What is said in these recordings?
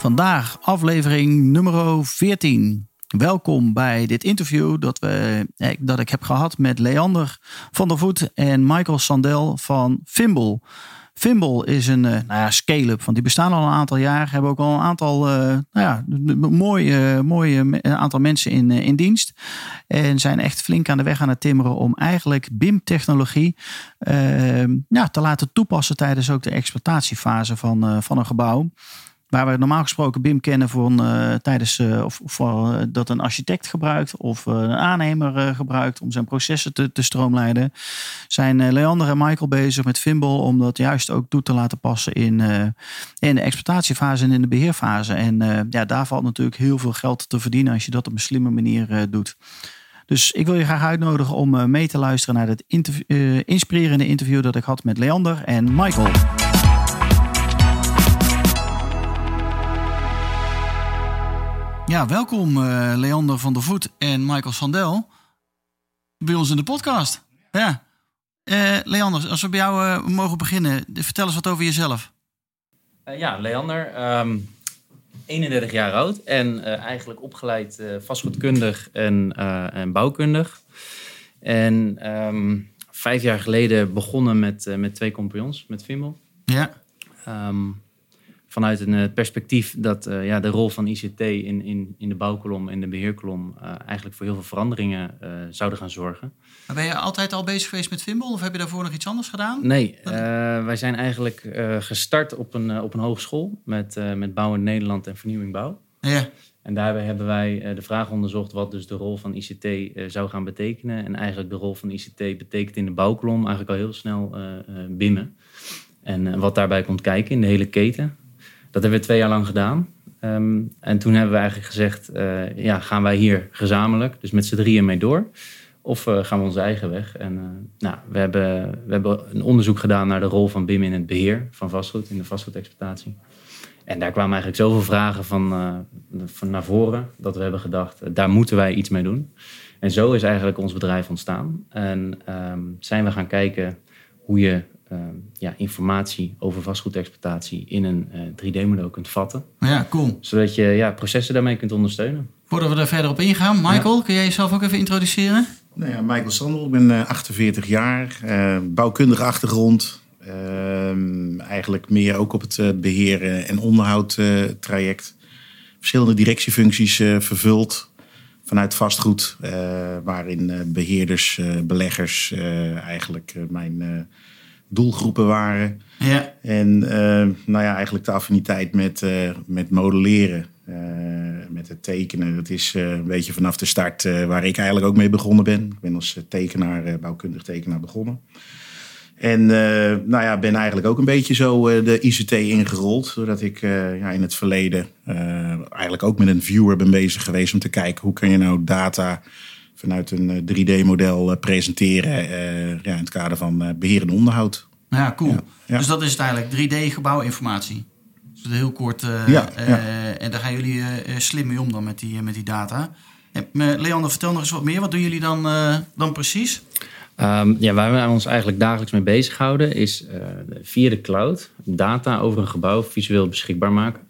Vandaag aflevering nummer 14. Welkom bij dit interview dat, we, eh, dat ik heb gehad met Leander van der Voet en Michael Sandel van Fimble. Fimble is een uh, nou ja, scale-up, want die bestaan al een aantal jaar. Hebben ook al een aantal, uh, nou ja, mooie, mooie aantal mensen in, in dienst. En zijn echt flink aan de weg aan het timmeren om eigenlijk BIM-technologie ja, te laten toepassen tijdens ook de exploitatiefase van, van een gebouw. Waar we normaal gesproken BIM kennen voor uh, tijdens uh, of uh, dat een architect gebruikt of een aannemer gebruikt om zijn processen te, te stroomlijnen, zijn Leander en Michael bezig met Fimble om dat juist ook toe te laten passen in, in de exploitatiefase en in de beheerfase. En ja, daar valt natuurlijk heel veel geld te verdienen als je dat op een slimme manier doet. Dus ik wil je graag uitnodigen om mee te luisteren naar het inspirerende interview dat ik had met Leander en Michael. Ja, welkom uh, Leander van der Voet en Michael Sandel bij ons in de podcast. Ja. Uh, Leander, als we bij jou uh, mogen beginnen, vertel eens wat over jezelf. ja, Leander, um, 31 jaar oud en eigenlijk opgeleid vastgoedkundig en, en bouwkundig. En um, vijf jaar geleden begonnen met, met twee compagnons, met Vimmel. Ja. Um, vanuit een eh, perspectief dat uh, ja, de rol van ICT in, in, in de bouwkolom en de beheerkolom uh, eigenlijk voor heel veel veranderingen uh, zouden gaan zorgen. Maar ben je altijd al bezig geweest met Vimble of heb je daarvoor nog iets anders gedaan? Nee, wij zijn eigenlijk gestart op een, op een hogeschool met, met Bouw in Nederland en Vernieuwing Bouw. Ja. En daarbij hebben wij de vraag onderzocht wat dus de rol van ICT zou gaan betekenen. En eigenlijk de rol van ICT betekent in de bouwkolom eigenlijk al heel snel binnen. En wat daarbij komt kijken in de hele keten. Dat hebben we twee jaar lang gedaan. Um, en toen hebben we eigenlijk gezegd, uh, ja, gaan wij hier gezamenlijk, dus met z'n drieën mee door? Of uh, gaan we onze eigen weg? En uh, nou, we, hebben, we hebben een onderzoek gedaan naar de rol van BIM in het beheer van vastgoed, in de vastgoedexploitatie. En daar kwamen eigenlijk zoveel vragen van, van naar voren, dat we hebben gedacht, daar moeten wij iets mee doen. En zo is eigenlijk ons bedrijf ontstaan. En um, zijn we gaan kijken hoe je ja, informatie over vastgoedexploitatie in een uh, eh, 3D-model kunt vatten. Ja, cool. Zodat je ja, processen daarmee kunt ondersteunen. Voordat we daar verder op ingaan, Michael, ja. kun jij jezelf ook even introduceren? Nou ja, Michael Sandel, ik ben uh, 48 jaar, eh, bouwkundige achtergrond. Ehm, eigenlijk meer ook op het beheren en onderhoud traject. Verschillende directiefuncties vervuld vanuit vastgoed, waarin beheerders, beleggers eigenlijk mijn doelgroepen waren. Ja. En uh, nou ja, eigenlijk de affiniteit met, uh, met modelleren, uh, met het tekenen. Dat is een beetje vanaf de start waar ik eigenlijk ook mee begonnen ben. Ik ben als tekenaar, bouwkundig tekenaar begonnen. En nou ja, ben eigenlijk ook een beetje zo de ICT ingerold. Doordat ik ja, in het verleden eigenlijk ook met een viewer ben bezig geweest om te kijken hoe kan je nou data vanuit een 3D-model presenteren ja, in het kader van beheer en onderhoud. Ja, cool. Dus dat is het eigenlijk, 3D-gebouwinformatie. Dus heel kort. Uh, ja, uh, en daar gaan jullie uh, slim mee om dan met die, met die data. Leander, vertel nog eens wat meer. Wat doen jullie dan, dan precies? Um, ja, waar we ons eigenlijk dagelijks mee bezighouden is via de cloud data over een gebouw visueel beschikbaar maken.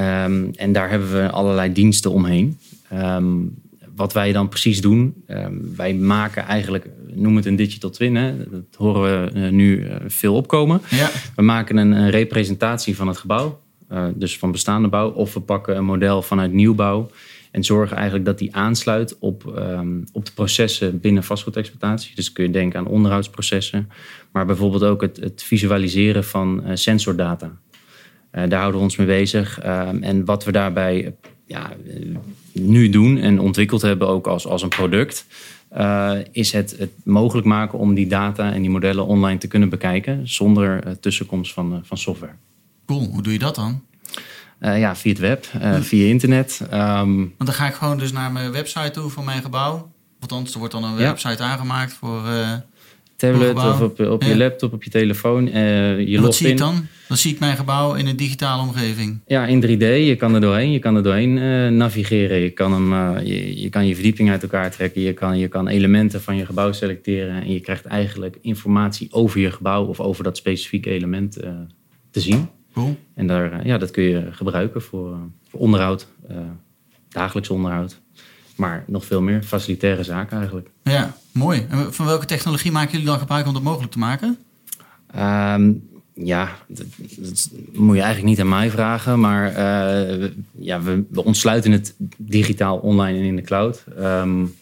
Um, en daar hebben we allerlei diensten omheen. Um, wat wij dan precies doen, ehm, wij maken eigenlijk, noem het een digital twin, hè? dat horen we eh, nu eh, veel opkomen. Ja. We maken een, een, representatie van het gebouw, uh, dus van bestaande bouw, of we pakken een model vanuit nieuwbouw en zorgen eigenlijk dat die aansluit op, um, op de processen binnen vastgoedexploitatie. Dus kun je denken aan onderhoudsprocessen, maar bijvoorbeeld ook het, het visualiseren van uh, sensordata. daar houden we ons mee bezig. Ehm, en wat we daarbij ja, nu doen en ontwikkeld hebben ook als, als een product, uh, is het, het mogelijk maken om die data en die modellen online te kunnen bekijken zonder uh, tussenkomst van, uh, van software. Cool, hoe doe je dat dan? Eh, ja, via het web, via internet. Um, Want dan ga ik gewoon dus naar mijn website toe van mijn gebouw. Althans, er wordt dan een website aangemaakt voor... Uh, Tablet of op, op je laptop, op je telefoon. je wat zie ik dan? Dan zie ik mijn gebouw in een digitale omgeving. Ja, in 3D. Je kan er doorheen, je kan er doorheen navigeren. Je kan, hem, je, je, kan je verdieping uit elkaar trekken. Je kan, je kan elementen van je gebouw selecteren. En je krijgt eigenlijk informatie over je gebouw of over dat specifieke element te zien. Cool. En daar, eh, ja, dat kun je gebruiken voor, eh, voor onderhoud, uh, dagelijks onderhoud. Maar nog veel meer facilitaire zaken eigenlijk. Ja, mooi. En van welke technologie maken jullie dan gebruik om dat mogelijk te maken? Um, ja, dat, dat, moet je eigenlijk niet aan mij vragen. Maar uh, ja, we, we, ontsluiten het digitaal online en in de cloud. Um,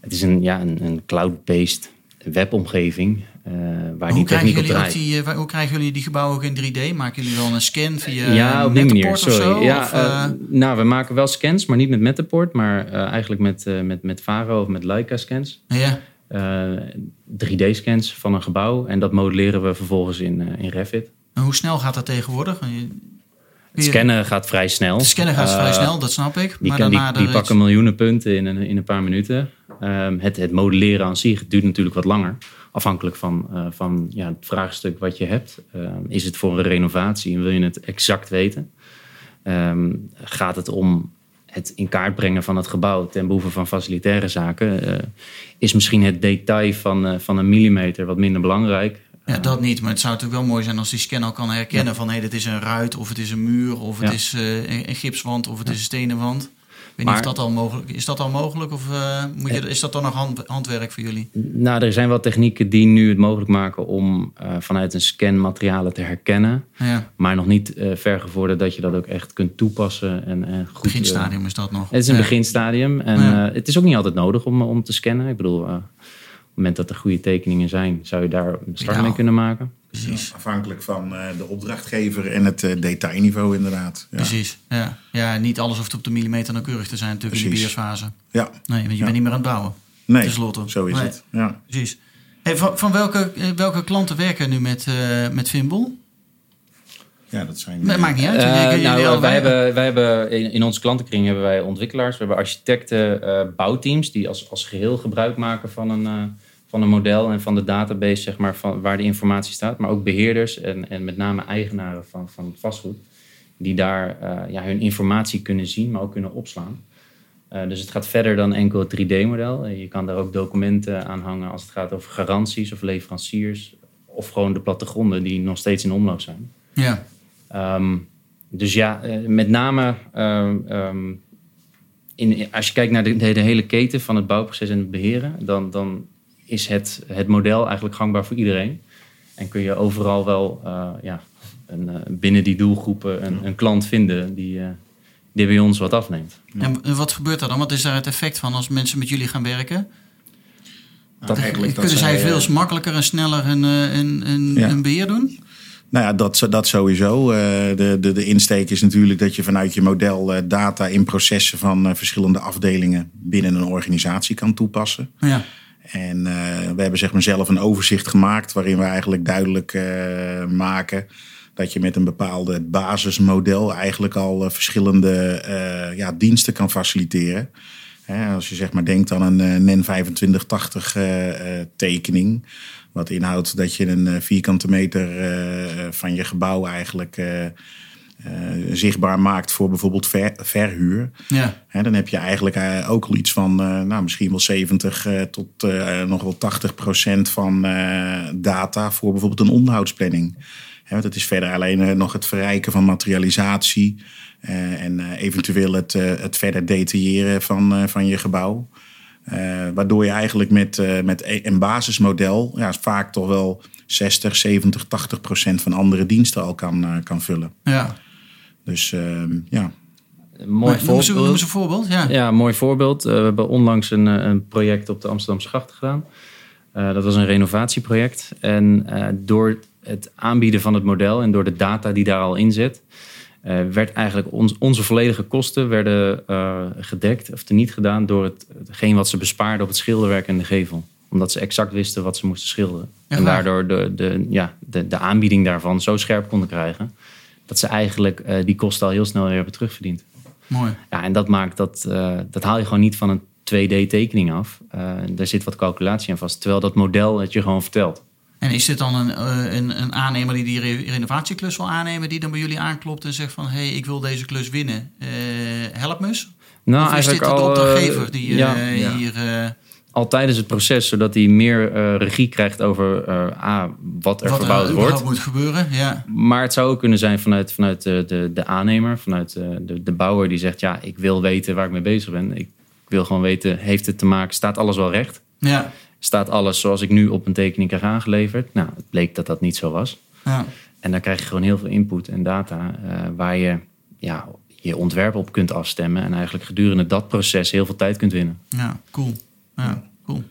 het is een, ja, een, een cloud-based webomgeving. Uh, waar hoe die techniek op draait. Die, uh, hoe krijgen jullie die gebouwen ook in 3D? Maken jullie dan een scan via ja, op die manier. Sorry. Zo, ja, of, uh, nou, we maken wel scans, maar niet met Metaport, maar eigenlijk met, met, met Varo of met Leica scans. Ja. 3D-scans van een gebouw en dat modelleren we vervolgens in, in Revit. En hoe snel gaat dat tegenwoordig? Het scannen gaat vrij snel. Het scannen gaat vrij snel, dat snap ik. Die, maar kan, daarna die pakken miljoenen punten in een, in een paar minuten. Um, het, het modelleren aan zich duurt natuurlijk wat langer. Afhankelijk van, uh, van ja, het vraagstuk wat je hebt. Um, is het voor een renovatie en wil je het exact weten? Um, gaat het om het in kaart brengen van het gebouw ten behoeve van facilitaire zaken? Uh, is misschien het detail van, van een millimeter wat minder belangrijk? Ja, dat niet. Maar het zou natuurlijk wel mooi zijn als die scan al kan herkennen ja. van hé, hey, dit is een ruit of het is een muur of het Ja. is een, een gipswand of het is een stenen wand. Ik weet Maar- niet of dat al mogelijk is. dat al mogelijk of uh, moet je, is dat dan nog hand, handwerk voor jullie? Nou, er zijn wel technieken die nu het mogelijk maken om uh, vanuit een scan materialen te herkennen. Ja, Maar nog niet uh, vergevorderd dat je dat ook echt kunt toepassen. En, en goed, beginstadium is dat nog. Het is een Ja. beginstadium en Ja. eh, het is ook niet altijd nodig om, om te scannen. Ik bedoel, eh, op het moment dat er goede tekeningen zijn, zou je daar een start mee kunnen maken. Precies. Afhankelijk van eh, de opdrachtgever en het eh, detailniveau inderdaad. Ja. Precies, ja. Ja, niet alles hoeft op de millimeter nauwkeurig te zijn natuurlijk in de beheersfase. Ja, Nee, want je Ja. bent niet meer aan het bouwen. nee, Tenslotte. zo is Nee. het. Ja. Precies. Hey, van van welke, eh, welke klanten werken nu met, eh met Fimbul? ja, dat zijn... Dat maakt niet uit. Nou, wij hebben, wij hebben in, in onze klantenkring hebben wij ontwikkelaars, we hebben architecten, eh, bouwteams die als, als geheel gebruik maken van een, eh, van een model en van de database zeg maar, van, waar de informatie staat. Maar ook beheerders en, en met name eigenaren van, van vastgoed, die daar eh, ja, hun informatie kunnen zien, maar ook kunnen opslaan. Eh, dus het gaat verder dan enkel het 3D-model. Je kan daar ook documenten aan hangen als het gaat over garanties of leveranciers. Of gewoon de plattegronden die nog steeds in omloop zijn. Ja, Ehm, dus ja, eh, met name ehm, ehm, in, als je kijkt naar de hele keten van het bouwproces en het beheren, dan, dan is het, het model eigenlijk gangbaar voor iedereen. En kun je overal wel eh, ja, een, eh, binnen die doelgroepen een, een klant vinden die, eh, die bij ons wat afneemt. en wat gebeurt er dan? Wat is daar het effect van als mensen met jullie gaan werken? Dat eigenlijk dat Kunnen zij zij, veel makkelijker en sneller een, een, een, Ja. een beheer doen? Nou ja, dat, dat sowieso. Eh, de, de, de insteek is natuurlijk dat je vanuit je model eh, data in processen van eh, verschillende afdelingen binnen een organisatie kan toepassen. Ja, En eh, we hebben zeg maar zelf een overzicht gemaakt waarin we eigenlijk duidelijk eh, maken dat je met een bepaalde basismodel eigenlijk al eh, verschillende ja, diensten kan faciliteren. Hè, als je zeg maar denkt aan een NEN 2580 eh, eh, tekening. Wat inhoudt dat je een vierkante meter van je gebouw eigenlijk zichtbaar maakt voor bijvoorbeeld ver- verhuur. ja, Hè, dan heb je eigenlijk eh, ook al iets van eh, nou, misschien wel 70 eh, tot eh, nog wel 80 procent van eh, data voor bijvoorbeeld een onderhoudsplanning. Hè, want het is verder alleen eh, nog het verrijken van materialisatie eh, en eh, eventueel het, eh, het verder detailleren van, eh, van je gebouw. Eh, waardoor je eigenlijk met, eh, met e- een basismodel ja, vaak toch wel 60, 70, 80 procent van andere diensten al kan, eh, kan vullen. ja. Dus ehm, ja, Een mooi Maar voorbeeld. noem eens een voorbeeld. Ja. Ja, een mooi voorbeeld. Eh, we hebben onlangs een, eh, een project op de Amsterdamse gracht gedaan. Eh, dat was een renovatieproject. En door het aanbieden van het model en door de data die daar al in zit, werd eigenlijk ons, onze volledige kosten werden, gedekt of teniet gedaan door het, hetgeen wat ze bespaarden op het schilderwerk en de gevel. Omdat ze exact wisten wat ze moesten schilderen. En daardoor de, de, ja, de, de aanbieding daarvan zo scherp konden krijgen. Dat ze eigenlijk eh, die kosten al heel snel weer hebben terugverdiend. Mooi. Ja, en dat maakt dat, eh, dat haal je gewoon niet van een 2D-tekening af. Uh, daar zit wat calculatie aan vast. Terwijl dat model het je gewoon vertelt. En is dit dan een, een, een, aannemer die die renovatieklus wil aannemen, die dan bij jullie aanklopt en zegt van hé, hey, ik wil deze klus winnen, help me eens? Nou, of is dit de opdrachtgever die ja, hier... al tijdens het proces, zodat hij meer regie krijgt over A, wat er wat verbouwd er wordt. moet gebeuren, ja. Maar het zou ook kunnen zijn vanuit, vanuit de, de, de aannemer, vanuit de, de bouwer die zegt, ja, ik wil weten waar ik mee bezig ben. Ik wil gewoon weten, heeft het te maken, staat alles wel recht? Ja. Staat alles zoals ik nu op een tekening krijg aangeleverd? Nou, het bleek dat dat niet zo was. Ja. En dan krijg je gewoon heel veel input en data uh, waar je ja, je ontwerp op kunt afstemmen. En eigenlijk gedurende dat proces heel veel tijd kunt winnen. Ja, cool. Ja, cool.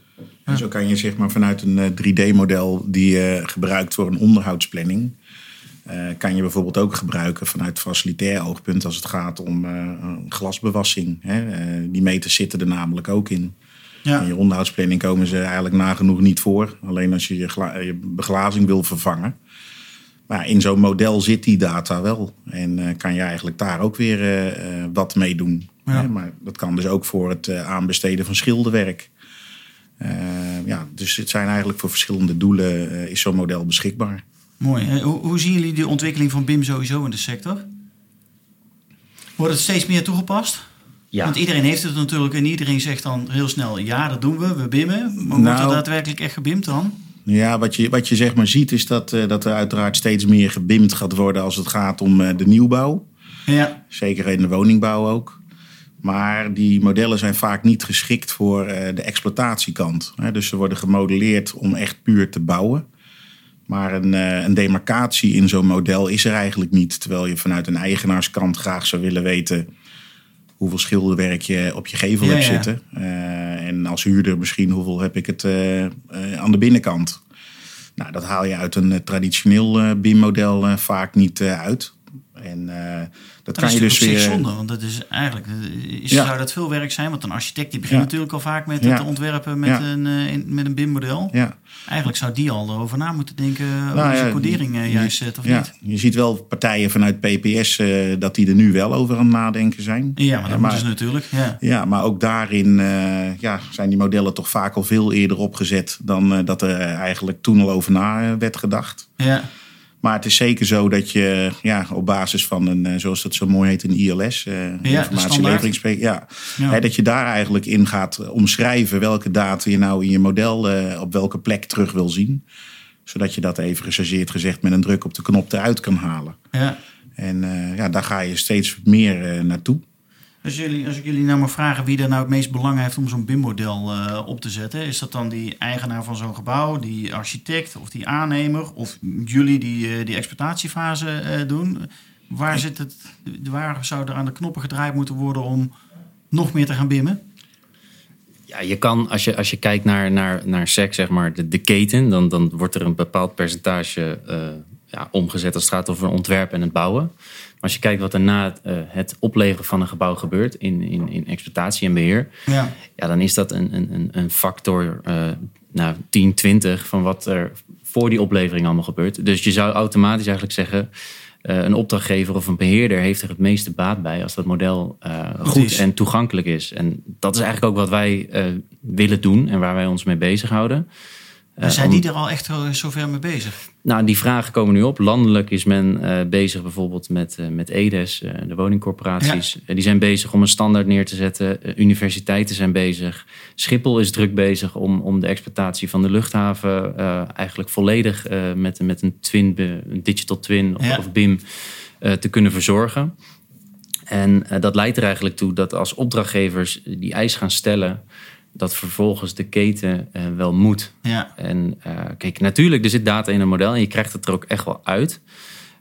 En zo kan je zeg maar vanuit een 3D-model die je gebruikt voor een onderhoudsplanning... Uh, kan je bijvoorbeeld ook gebruiken vanuit facilitair oogpunt als het gaat om uh, glasbewassing. Hè? Uh, die meters zitten er namelijk ook in. Ja. In je onderhoudsplanning komen ze eigenlijk nagenoeg niet voor. Alleen als je je, je beglazing wil vervangen. Maar in zo'n model zit die data wel. En kan je eigenlijk daar ook weer wat mee doen. Ja. Hè? Maar dat kan dus ook voor het aanbesteden van schilderwerk. Ja, dus het zijn eigenlijk voor verschillende doelen is zo'n model beschikbaar. Mooi. Hoe, hoe, zien jullie de ontwikkeling van BIM sowieso in de sector? Wordt het steeds meer toegepast? Ja. Want iedereen heeft het natuurlijk en iedereen zegt dan heel snel: ja, dat doen we, we bimmen. Maar wordt Nou. er daadwerkelijk echt gebimd dan? Ja, wat je, wat je zeg maar ziet is dat, uh, dat er uiteraard steeds meer gebimd gaat worden als het gaat om uh, de nieuwbouw. Ja. Zeker in de woningbouw ook. Maar die modellen zijn vaak niet geschikt voor uh, de exploitatiekant. Dus ze worden gemodelleerd om echt puur te bouwen. Maar een, uh, een demarcatie in zo'n model is er eigenlijk niet. Terwijl je vanuit een eigenaarskant graag zou willen weten hoeveel schilderwerk je op je gevel Ja, hebt ja. zitten. Uh, en als huurder misschien hoeveel heb ik het uh, aan de binnenkant. Nou, dat haal je uit een traditioneel BIM-model vaak niet uit. En dat, Dat kan is je dus op zich weer. zonde, want dat is eigenlijk is, Ja. zou dat veel werk zijn. Want een architect die begint Ja. natuurlijk al vaak met het ontwerpen met een, eh, in- met een BIM-model. Ja. Eigenlijk zou die al erover na moeten denken hoe Nou hij zijn ja, codering eh, je- juist zet of ja, niet. Je ziet wel partijen vanuit PPS eh, dat die er nu wel over aan het nadenken zijn. Ja, maar dat Eh, moeten ze natuurlijk. Ja. Ja, maar ook daarin eh, ja, zijn die modellen toch vaak al veel eerder opgezet dan eh, dat er eigenlijk toen al over na eh, werd gedacht. Ja. Maar het is zeker zo dat je ja, op basis van een, eh, zoals dat zo mooi heet, een ILS, eh informatieleveringspreek, ja, Ja. hè, dat je daar eigenlijk in gaat omschrijven welke data je nou in je model eh, op welke plek terug wil zien. Zodat je dat even gechargeerd gezegd met een druk op de knop eruit kan halen. ja. En eh, ja, daar ga je steeds meer eh, naartoe. Als, jullie, als ik jullie nou maar vragen wie er nou het meest belang heeft om zo'n BIM-model eh, op te zetten, is dat dan die eigenaar van zo'n gebouw, die architect of die aannemer of jullie die eh, die exploitatiefase eh, doen? Waar, zit het, waar zou er aan de knoppen gedraaid moeten worden om nog meer te gaan bimmen? Ja, je kan, als je, als je kijkt naar, naar, naar SEC, zeg maar, de, de keten, dan, dan wordt er een bepaald percentage ja, omgezet als het gaat over ontwerpen en het bouwen. Maar als je kijkt wat er na het, eh, het opleveren van een gebouw gebeurt in, in, in exploitatie en beheer, Ja. ja, dan is dat een, een, een- factor eh nou, 10, 20 van wat er voor die oplevering allemaal gebeurt. Dus je zou automatisch eigenlijk zeggen, eh, een opdrachtgever of een beheerder heeft er het meeste baat bij als dat model goed is. en toegankelijk is. En dat is eigenlijk ook wat wij willen doen en waar wij ons mee bezighouden. Zijn die er al echt zo- zover mee bezig? nou, die vragen komen nu op. Landelijk is men eh, bezig bijvoorbeeld met, eh, met EDES, eh, de woningcorporaties. Die zijn bezig om een standaard neer te zetten. Universiteiten zijn bezig. Schiphol is druk bezig om, om de exploitatie van de luchthaven eigenlijk volledig met, met een twin, een digital twin of, Ja. of BIM te kunnen verzorgen. En dat leidt er eigenlijk toe dat als opdrachtgevers die eis gaan stellen, dat vervolgens de keten eh, wel moet. Ja. En eh, kijk, natuurlijk, er zit data in een model en je krijgt het er ook echt wel uit.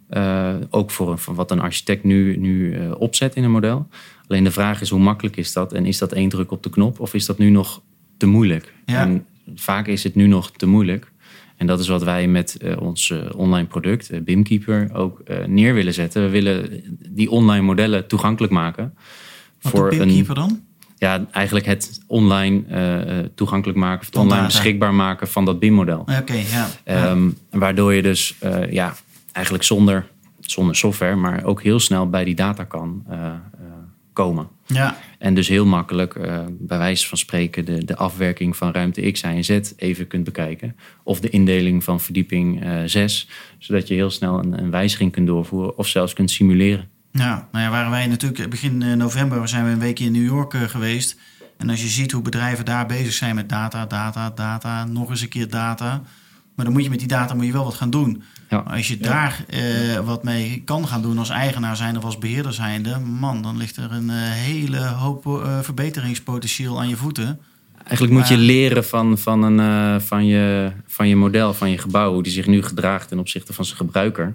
Eh, ook voor, een- voor wat een architect nu, nu opzet in een model. Alleen de vraag is hoe makkelijk is dat? En is dat één druk op de knop of is dat nu nog te moeilijk? Ja. En vaak is het nu nog te moeilijk. En dat is wat wij met ons online product, BIMkeeper, ook neer willen zetten. We willen die online modellen toegankelijk maken. Wat doet BIMkeeper dan? Ja, eigenlijk het online eh, eh, toegankelijk maken, of het online beschikbaar maken van dat BIM-model. Oké, ja. ja. Ehm, waardoor je dus eh, ja, eigenlijk zonder zonder software, maar ook heel snel bij die data kan uh, komen. Ja. En dus heel makkelijk, bij wijze van spreken, de, de afwerking van ruimte X, Y en Z even kunt bekijken. Of de indeling van verdieping 6, zodat je heel snel een, een wijziging kunt doorvoeren of zelfs kunt simuleren. Ja, nou ja, waren wij natuurlijk begin november zijn we een weekje in New York geweest. En als je ziet hoe bedrijven daar bezig zijn met data, data, data, nog eens een keer data. Maar dan moet je met die data moet je wel wat gaan doen. Ja. Als je daar uh, wat mee kan gaan doen als eigenaar zijn of als beheerder zijnde, man, dan ligt er een uh, hele hoop uh, verbeteringspotentieel aan je voeten. Eigenlijk moet je leren van, van, een, van, je, van je model, van je gebouw, hoe die zich nu gedraagt ten opzichte van zijn gebruiker.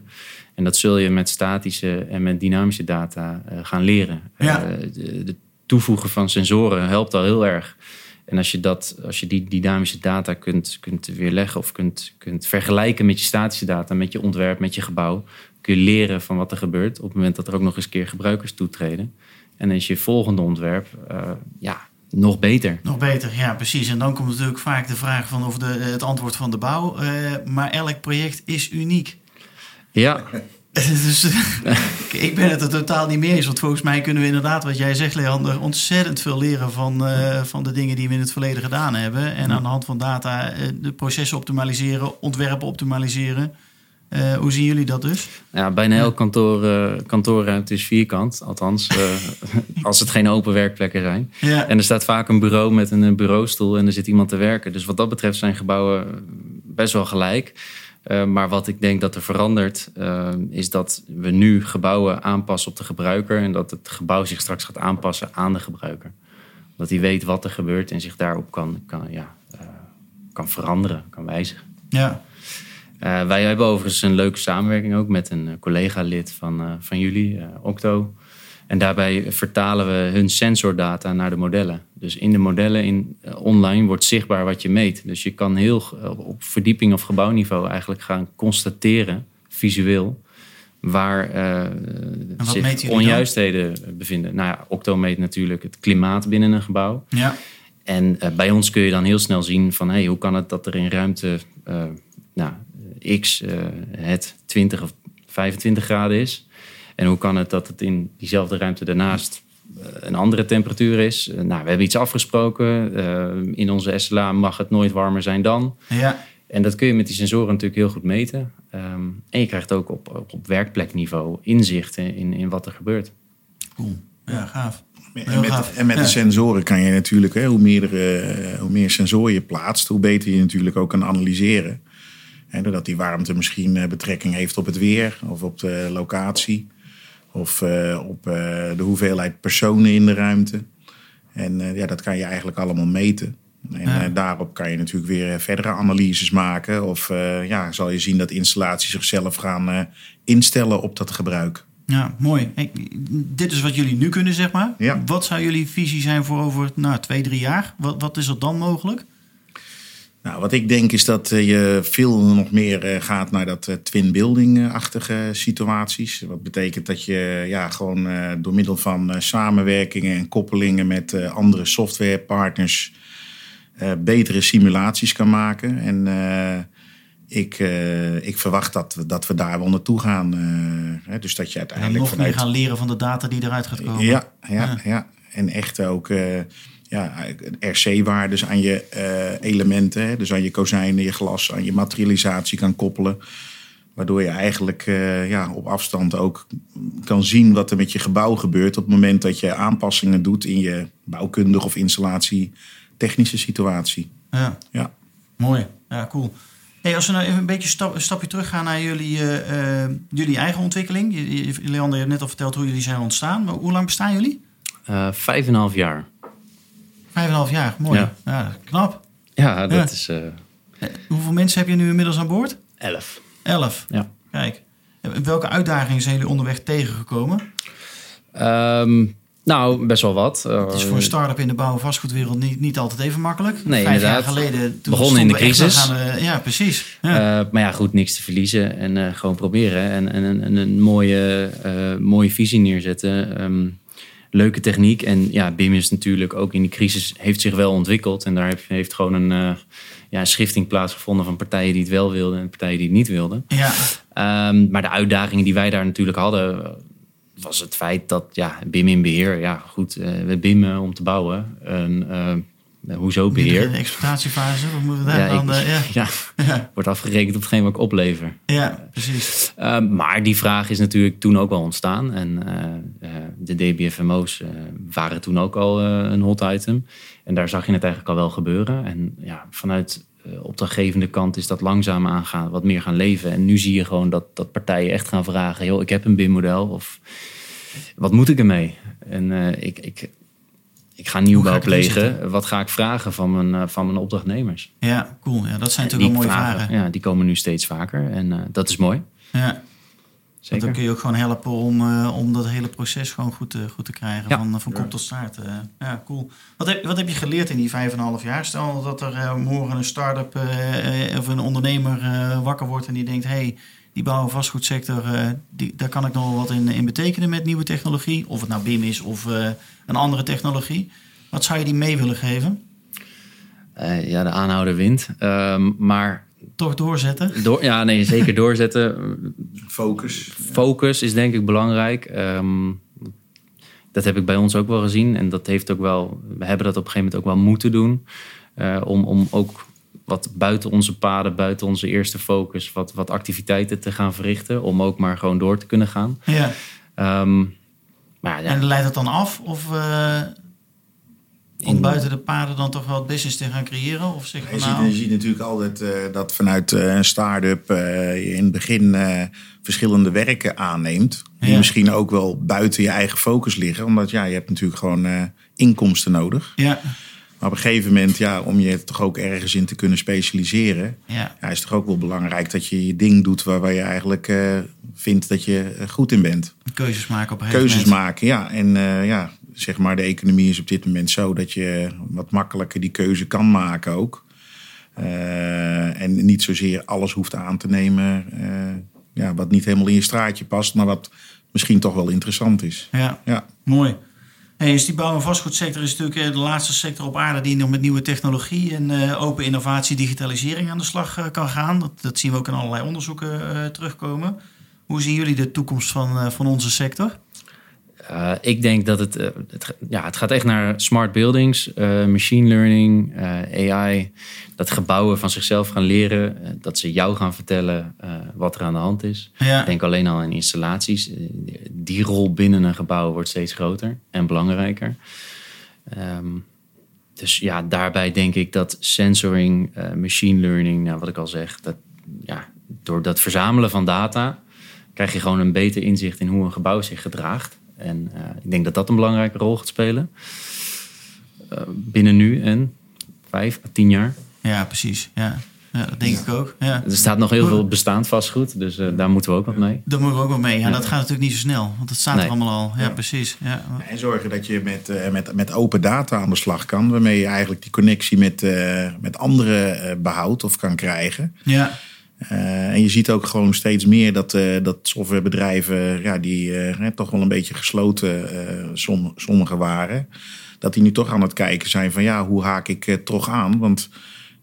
En dat zul je met statische en met dynamische data gaan leren. Ja. De, de, toevoegen van sensoren helpt al heel erg. En als je, dat, als je die dynamische data kunt, kunt weerleggen of kunt, kunt vergelijken met je statische data, met je ontwerp, met je gebouw, kun je leren van wat er gebeurt op het moment dat er ook nog eens keer gebruikers toetreden. En dan is je volgende ontwerp uh, ja, nog beter. Nog beter, ja, precies. En dan komt natuurlijk vaak de vraag van of de, het antwoord van de bouw. Uh, maar elk project is uniek. Ja. dus, ik ben het er totaal niet mee eens. Want volgens mij kunnen we inderdaad, wat jij zegt, Leander, ontzettend veel leren van, uh, van de dingen die we in het verleden gedaan hebben. En aan de hand van data uh, de processen optimaliseren, ontwerpen optimaliseren. Uh, hoe zien jullie dat dus? Ja, bijna elk kantoor, kantoorruimte is vierkant. Althans, als het geen open werkplekken zijn. Ja. En er staat vaak een bureau met een bureaustoel en er zit iemand te werken. Dus wat dat betreft zijn gebouwen best wel gelijk. Uh, maar wat ik denk dat er verandert, uh, is dat we nu gebouwen aanpassen op de gebruiker en dat het gebouw zich straks gaat aanpassen aan de gebruiker. Dat hij weet wat er gebeurt en zich daarop kan, kan, ja, uh, kan veranderen, kan wijzigen. Ja. wij hebben overigens een leuke samenwerking ook met een collega-lid van, van jullie, Octo. En daarbij vertalen we hun sensordata naar de modellen. Dus in de modellen in, uh, online wordt zichtbaar wat je meet. Dus je kan heel uh, op verdieping of gebouwniveau eigenlijk gaan constateren, visueel, waar uh, zich onjuistheden dan? bevinden. Nou ja, Octo meet natuurlijk het klimaat binnen een gebouw. Ja. En bij ons kun je dan heel snel zien van hey, hoe kan het dat er in ruimte nou, X het 20 of 25 graden is. En hoe kan het dat het in diezelfde ruimte daarnaast eh, een andere temperatuur is? Eh, nou, we hebben iets afgesproken. Uh, in onze SLA mag het nooit warmer zijn dan. Ja. En dat kun je met die sensoren natuurlijk heel goed meten. Um, en je krijgt ook op, op, op werkplekniveau inzichten in, in wat er gebeurt. Cool. Ja, gaaf. En met, en met, de sensoren kan je natuurlijk, hè, hoe, meer, uh, hoe meer sensoren je plaatst, hoe beter je natuurlijk ook kan analyseren. En doordat die warmte misschien betrekking heeft op het weer of op de locatie. Of uh, op uh, de hoeveelheid personen in de ruimte. En uh, ja, dat kan je eigenlijk allemaal meten. En ja. daarop kan je natuurlijk weer verdere analyses maken. Of ja, zal je zien dat installaties zichzelf gaan instellen op dat gebruik. Ja, mooi. Hey, dit is wat jullie nu kunnen, zeg maar. Ja. Wat zou jullie visie zijn voor over nou, twee, drie jaar? Wat, wat is er dan mogelijk? Nou, wat ik denk is dat je veel nog meer gaat naar dat twin building-achtige situaties. Wat betekent dat je ja, gewoon door middel van samenwerkingen en koppelingen met andere softwarepartners betere simulaties kan maken. En ik, ik verwacht dat we, dat we daar wel naartoe gaan. dus dat je uiteindelijk. En nog vanuit... meer gaan leren van de data die eruit gaat komen. Ja, ja, ja. ja. en echt ook ja, RC-waardes aan je uh, elementen. Hè? Dus aan je kozijnen, je glas, aan je materialisatie kan koppelen. Waardoor je eigenlijk uh, ja, op afstand ook kan zien wat er met je gebouw gebeurt. op het moment dat je aanpassingen doet in je bouwkundige of installatie technische situatie. Ja, ja. mooi. Ja, cool. Hey, als we nou even een beetje stap, een stapje terug gaan naar jullie, uh, jullie eigen ontwikkeling. Leander, je hebt net al verteld hoe jullie zijn ontstaan. Maar hoe lang bestaan jullie? vijf en een half jaar. Vijf en een half jaar, mooi. Ja, ja knap. Ja, dat ja. is... Uh... Hoeveel mensen heb je nu inmiddels aan boord? Elf. Elf? Ja. Kijk. Welke uitdagingen zijn jullie onderweg tegengekomen? Um, nou, best wel wat. Het is voor een start-up in de bouw- en vastgoedwereld niet, niet altijd even makkelijk. Nee, Vijf inderdaad. jaar geleden... Toen Begonnen in de crisis. Gaan, uh, ja, precies. Ja. Uh, maar ja, goed, niks te verliezen. En uh, gewoon proberen. En, en, en een mooie, mooie visie neerzetten. Um, leuke techniek. En ja, BIM is natuurlijk ook in die crisis heeft zich wel ontwikkeld. En daar heeft, heeft gewoon een, uh, ja, een schifting plaatsgevonden van partijen die het wel wilden en partijen die het niet wilden. Ja. Ehm, maar de uitdagingen die wij daar natuurlijk hadden, was het feit dat ja, BIM in beheer, ja goed, uh, we BIMmen om te bouwen. En, uh, hoezo beheer? De exploitatiefase, hoe moeten we daar ja, dan? Ik, uh, ja. ja. wordt afgerekend op hetgeen wat ik oplever. Ja, precies. Ehm, maar die vraag is natuurlijk toen ook al ontstaan. En de DBFMO's waren toen ook al een hot item. En daar zag je het eigenlijk al wel gebeuren. En ja, vanuit opdrachtgevende kant is dat langzaam aangaan, wat meer gaan leven. En nu zie je gewoon dat, dat partijen echt gaan vragen: joh, ik heb een BIM-model of wat moet ik ermee? En uh, ik, ik, ik ga nieuwbouw plegen. Wat ga ik vragen van mijn, uh, van mijn opdrachtnemers? Ja, cool. Ja, dat zijn natuurlijk wel mooie vragen, vragen. Ja, die komen nu steeds vaker en uh, dat is mooi. Ja. Zeker. dan kun je ook gewoon helpen om, uh, om dat hele proces gewoon goed, te, goed te krijgen. Ja. Van, van kop tot staart. Uh, ja, cool. Wat heb, wat heb je geleerd in die vijf en een half jaar? Stel dat er uh, morgen een start-up of een ondernemer wakker wordt en die denkt... hey, die bouw- en vastgoedsector, die, daar kan ik nog wel wat in, in betekenen met nieuwe technologie. Of het nou BIM is of een andere technologie. Wat zou je die mee willen geven? ja, de aanhouder wint. Ehm, maar toch doorzetten? Door, ja, nee, zeker doorzetten. Focus. Focus is denk ik belangrijk. Um, dat heb ik bij ons ook wel gezien. En dat heeft ook wel, we hebben dat op een gegeven moment ook wel moeten doen. Uh, om, om ook wat buiten onze paden, buiten onze eerste focus, wat, wat activiteiten te gaan verrichten. Om ook maar gewoon door te kunnen gaan. Ja. Um, maar, ja. En leidt het dan af? Of, uh, om buiten de paden dan toch wel business te gaan creëren? Of zeg je, nou... ziet, je ziet natuurlijk altijd uh, dat vanuit uh, een start-up uh, je in het begin verschillende werken aanneemt. Die ja. misschien ook wel buiten je eigen focus liggen. Omdat ja, je hebt natuurlijk gewoon inkomsten nodig. Ja. Maar op een gegeven moment, ja, om je toch ook ergens in te kunnen specialiseren, ja. Ja, is het toch ook wel belangrijk dat je je ding doet waar, waar je eigenlijk vindt dat je goed in bent. Keuzes maken op een Keuzes moment. maken, ja. En ja, zeg maar, de economie is op dit moment zo dat je wat makkelijker die keuze kan maken ook. Uh, en niet zozeer alles hoeft aan te nemen ja, wat niet helemaal in je straatje past, maar wat misschien toch wel interessant is. Ja, ja. mooi. Dus die bouw- en vastgoedsector is natuurlijk de laatste sector op aarde die nog met nieuwe technologie en uh, open innovatie, digitalisering aan de slag kan gaan. Dat, dat, zien we ook in allerlei onderzoeken terugkomen. Hoe zien jullie de toekomst van, van onze sector? Uh, ik denk dat het, uh, het, ja, het gaat echt naar smart buildings, uh, machine learning, AI. Dat gebouwen van zichzelf gaan leren, dat ze jou gaan vertellen wat er aan de hand is. Ja. Ik denk alleen al aan installaties. Die rol binnen een gebouw wordt steeds groter en belangrijker. Um, dus ja, daarbij denk ik dat sensoring, machine learning, nou, wat ik al zeg, dat, ja, door dat verzamelen van data krijg je gewoon een beter inzicht in hoe een gebouw zich gedraagt. En uh, ik denk dat dat een belangrijke rol gaat spelen. Uh, binnen nu en vijf à tien jaar. Ja, precies. Ja, ja dat denk ik ook. Ja. Er staat nog heel veel bestaand vastgoed, dus uh, daar moeten we ook wat mee. Daar moeten we ook wat mee. Ja, ja. dat gaat natuurlijk niet zo snel, want dat staat nee. er allemaal al. Ja, ja. precies. Ja. En zorgen dat je met, met, met open data aan de slag kan, waarmee je eigenlijk die connectie met, met anderen behoudt of kan krijgen. Ja. Uh, en je ziet ook gewoon steeds meer dat, uh, dat softwarebedrijven, ja, die uh, toch wel een beetje gesloten, som, sommige waren, dat die nu toch aan het kijken zijn van ja, hoe haak ik toch aan? Want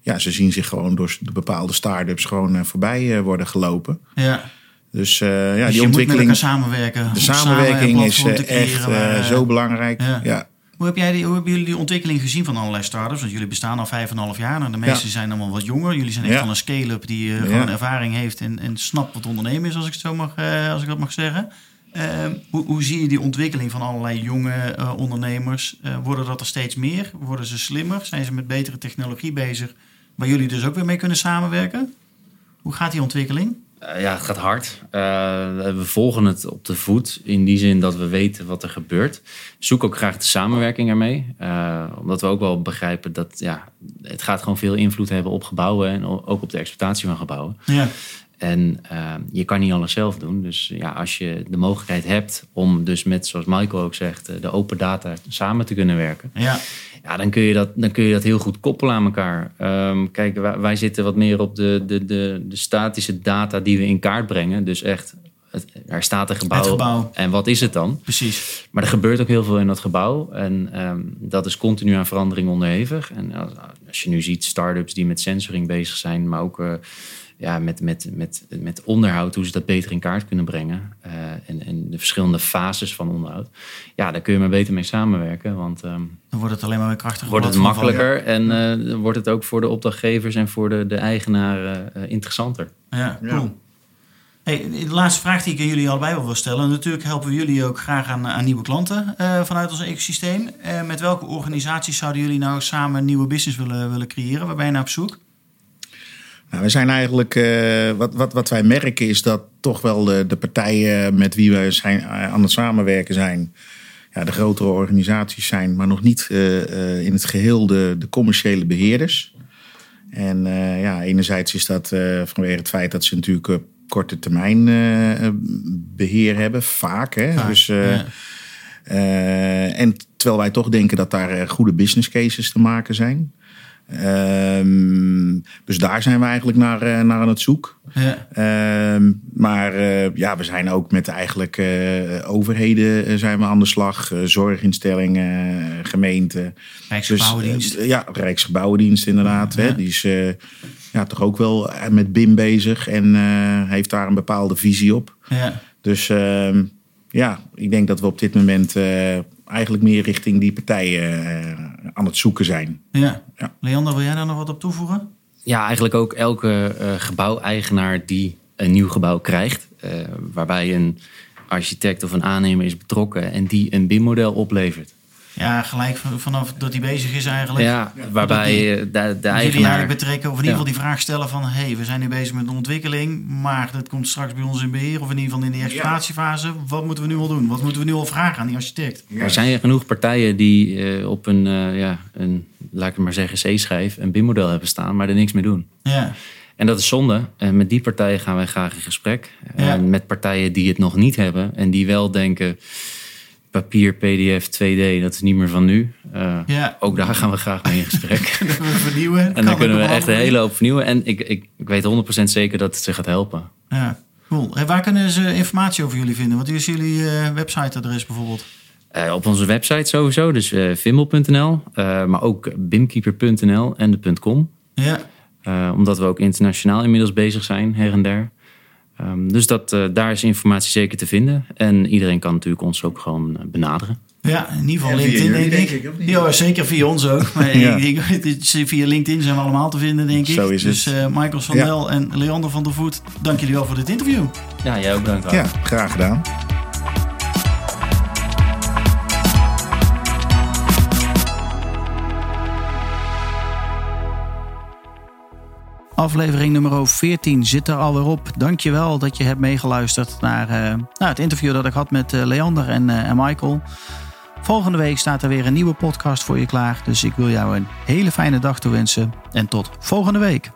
ja, ze zien zich gewoon door de bepaalde start-ups gewoon voorbij worden gelopen. Ja. Dus ja, dus die ontwikkeling. Met samenwerken. De samenwerking is echt waar, zo belangrijk. Ja. ja. Hoe, heb jij die, hoe hebben jullie die ontwikkeling gezien van allerlei startups? Want jullie bestaan al vijf en half jaar. Nou, de meeste zijn allemaal wat jonger. Jullie zijn echt van een scale-up die uh, gewoon ervaring heeft en, en snapt wat ondernemen is, als ik, het zo mag, uh, als ik dat mag zeggen. Uh, hoe, hoe, zie je die ontwikkeling van allerlei jonge uh, ondernemers? worden dat er steeds meer? Worden ze slimmer? Zijn ze met betere technologie bezig? Waar jullie dus ook weer mee kunnen samenwerken? Hoe gaat die ontwikkeling? Uh, ja, het gaat hard. Uh, we volgen het op de voet in die zin dat we weten wat er gebeurt. Zoek ook graag de samenwerking ermee. Uh, omdat we ook wel begrijpen dat ja, het gaat gewoon veel invloed hebben op gebouwen en ook op de exploitatie van gebouwen. Ja. En je kan niet alles zelf doen. Dus ja, als je de mogelijkheid hebt om dus met, zoals Michael ook zegt, de open data samen te kunnen werken. Ja. Ja, dan kun je dat, dan kun je dat heel goed koppelen aan elkaar. Um, kijk, wij, wij, zitten wat meer op de, de, de, de statische data die we in kaart brengen. Dus echt, het, er staat een gebouw, gebouw, En wat is het dan? Precies. Maar er gebeurt ook heel veel in dat gebouw. En um, dat is continu aan verandering onderhevig. En als, als je nu ziet start-ups die met sensoring bezig zijn, maar ook uh, ja, met, met, met, met onderhoud, hoe ze dat beter in kaart kunnen brengen. Uh, en, en de verschillende fases van onderhoud. Ja, daar kun je maar beter mee samenwerken. Want um, dan wordt het alleen maar weer krachtiger. Wordt het makkelijker en uh, wordt het ook voor de opdrachtgevers en voor de, de eigenaren uh, interessanter. Ja, cool. Hey, de laatste vraag die ik aan jullie allebei wil stellen. Natuurlijk helpen we jullie ook graag aan, aan nieuwe klanten uh, vanuit ons ecosysteem. Uh, met welke organisaties zouden jullie nou samen een nieuwe business willen, willen creëren? Waar ben je naar op zoek? Nou, we zijn eigenlijk, uh, wat, wat, wat wij merken is dat toch wel de, de partijen met wie we zijn, aan het samenwerken zijn, ja, de grotere organisaties zijn, maar nog niet in het geheel de, de commerciële beheerders. En ja, enerzijds is dat vanwege het feit dat ze natuurlijk korte termijn beheer hebben, vaak. Hè? Vaak, dus, ja. en terwijl wij toch denken dat daar goede business cases te maken zijn. Um, dus daar zijn we eigenlijk naar, naar aan het zoeken. Ja. Um, maar ja, we zijn ook met eigenlijk overheden zijn we aan de slag. zorginstellingen, gemeenten. Rijksgebouwendienst. Dus, ja, Rijksgebouwendienst inderdaad. Ja. Hè? Die is ja, toch ook wel met BIM bezig en heeft daar een bepaalde visie op. Ja. Dus uh, ja, ik denk dat we op dit moment eigenlijk meer richting die partijen uh, aan het zoeken zijn. Ja. ja. Leander, wil jij daar nog wat op toevoegen? Ja, eigenlijk ook elke gebouweigenaar die een nieuw gebouw krijgt, waarbij een architect of een aannemer is betrokken en die een BIM-model oplevert. Ja, gelijk vanaf dat hij bezig is eigenlijk. Ja, waarbij die, de, de eigenaar... betrekken, of in ieder geval die vraag stellen van... hé, hey, we zijn nu bezig met de ontwikkeling... maar dat komt straks bij ons in beheer... of in ieder geval in de exploitatiefase. Wat moeten we nu al doen? Wat moeten we nu al vragen aan die architect? Er zijn genoeg partijen die uh, op een, uh, ja, een, laat ik maar zeggen, C-schijf... een BIM-model hebben staan, maar er niks mee doen. Ja. En dat is zonde. En met die partijen gaan wij graag in gesprek. Ja. En met partijen die het nog niet hebben... en die wel denken papier, PDF, 2D, dat is niet meer van nu. Uh, ja. Ook daar gaan we graag mee in gesprek. vernieuwen. en dan kunnen we echt een hele hoop vernieuwen. En ik, ik, ik weet 100% zeker dat het ze gaat helpen. Ja, cool. En waar kunnen ze informatie over jullie vinden? Wat is jullie uh, websiteadres bijvoorbeeld? Uh, op onze website sowieso, dus vimbel.nl, maar ook bimkeeper.nl en de .com. Ja. omdat we ook internationaal inmiddels bezig zijn, her en der. Um, dus dat, uh, daar is informatie zeker te vinden. En iedereen kan natuurlijk ons ook gewoon uh, benaderen. Ja, in ieder geval LinkedIn, denk, denk ik. ja, zeker via ons ook. Maar ja. ik, via LinkedIn zijn we allemaal te vinden, denk ik. Zo is dus uh, Michael Sandel ja. en Leander van der Voet, dank jullie wel voor dit interview. Ja, jij ook bedankt. Ja, graag gedaan. Aflevering nummer 14 zit er alweer op. Dankjewel dat je hebt meegeluisterd naar, uh, naar het interview dat ik had met uh, Leander en, uh, en Michael. Volgende week staat er weer een nieuwe podcast voor je klaar. Dus ik wil jou een hele fijne dag toewensen. En tot volgende week.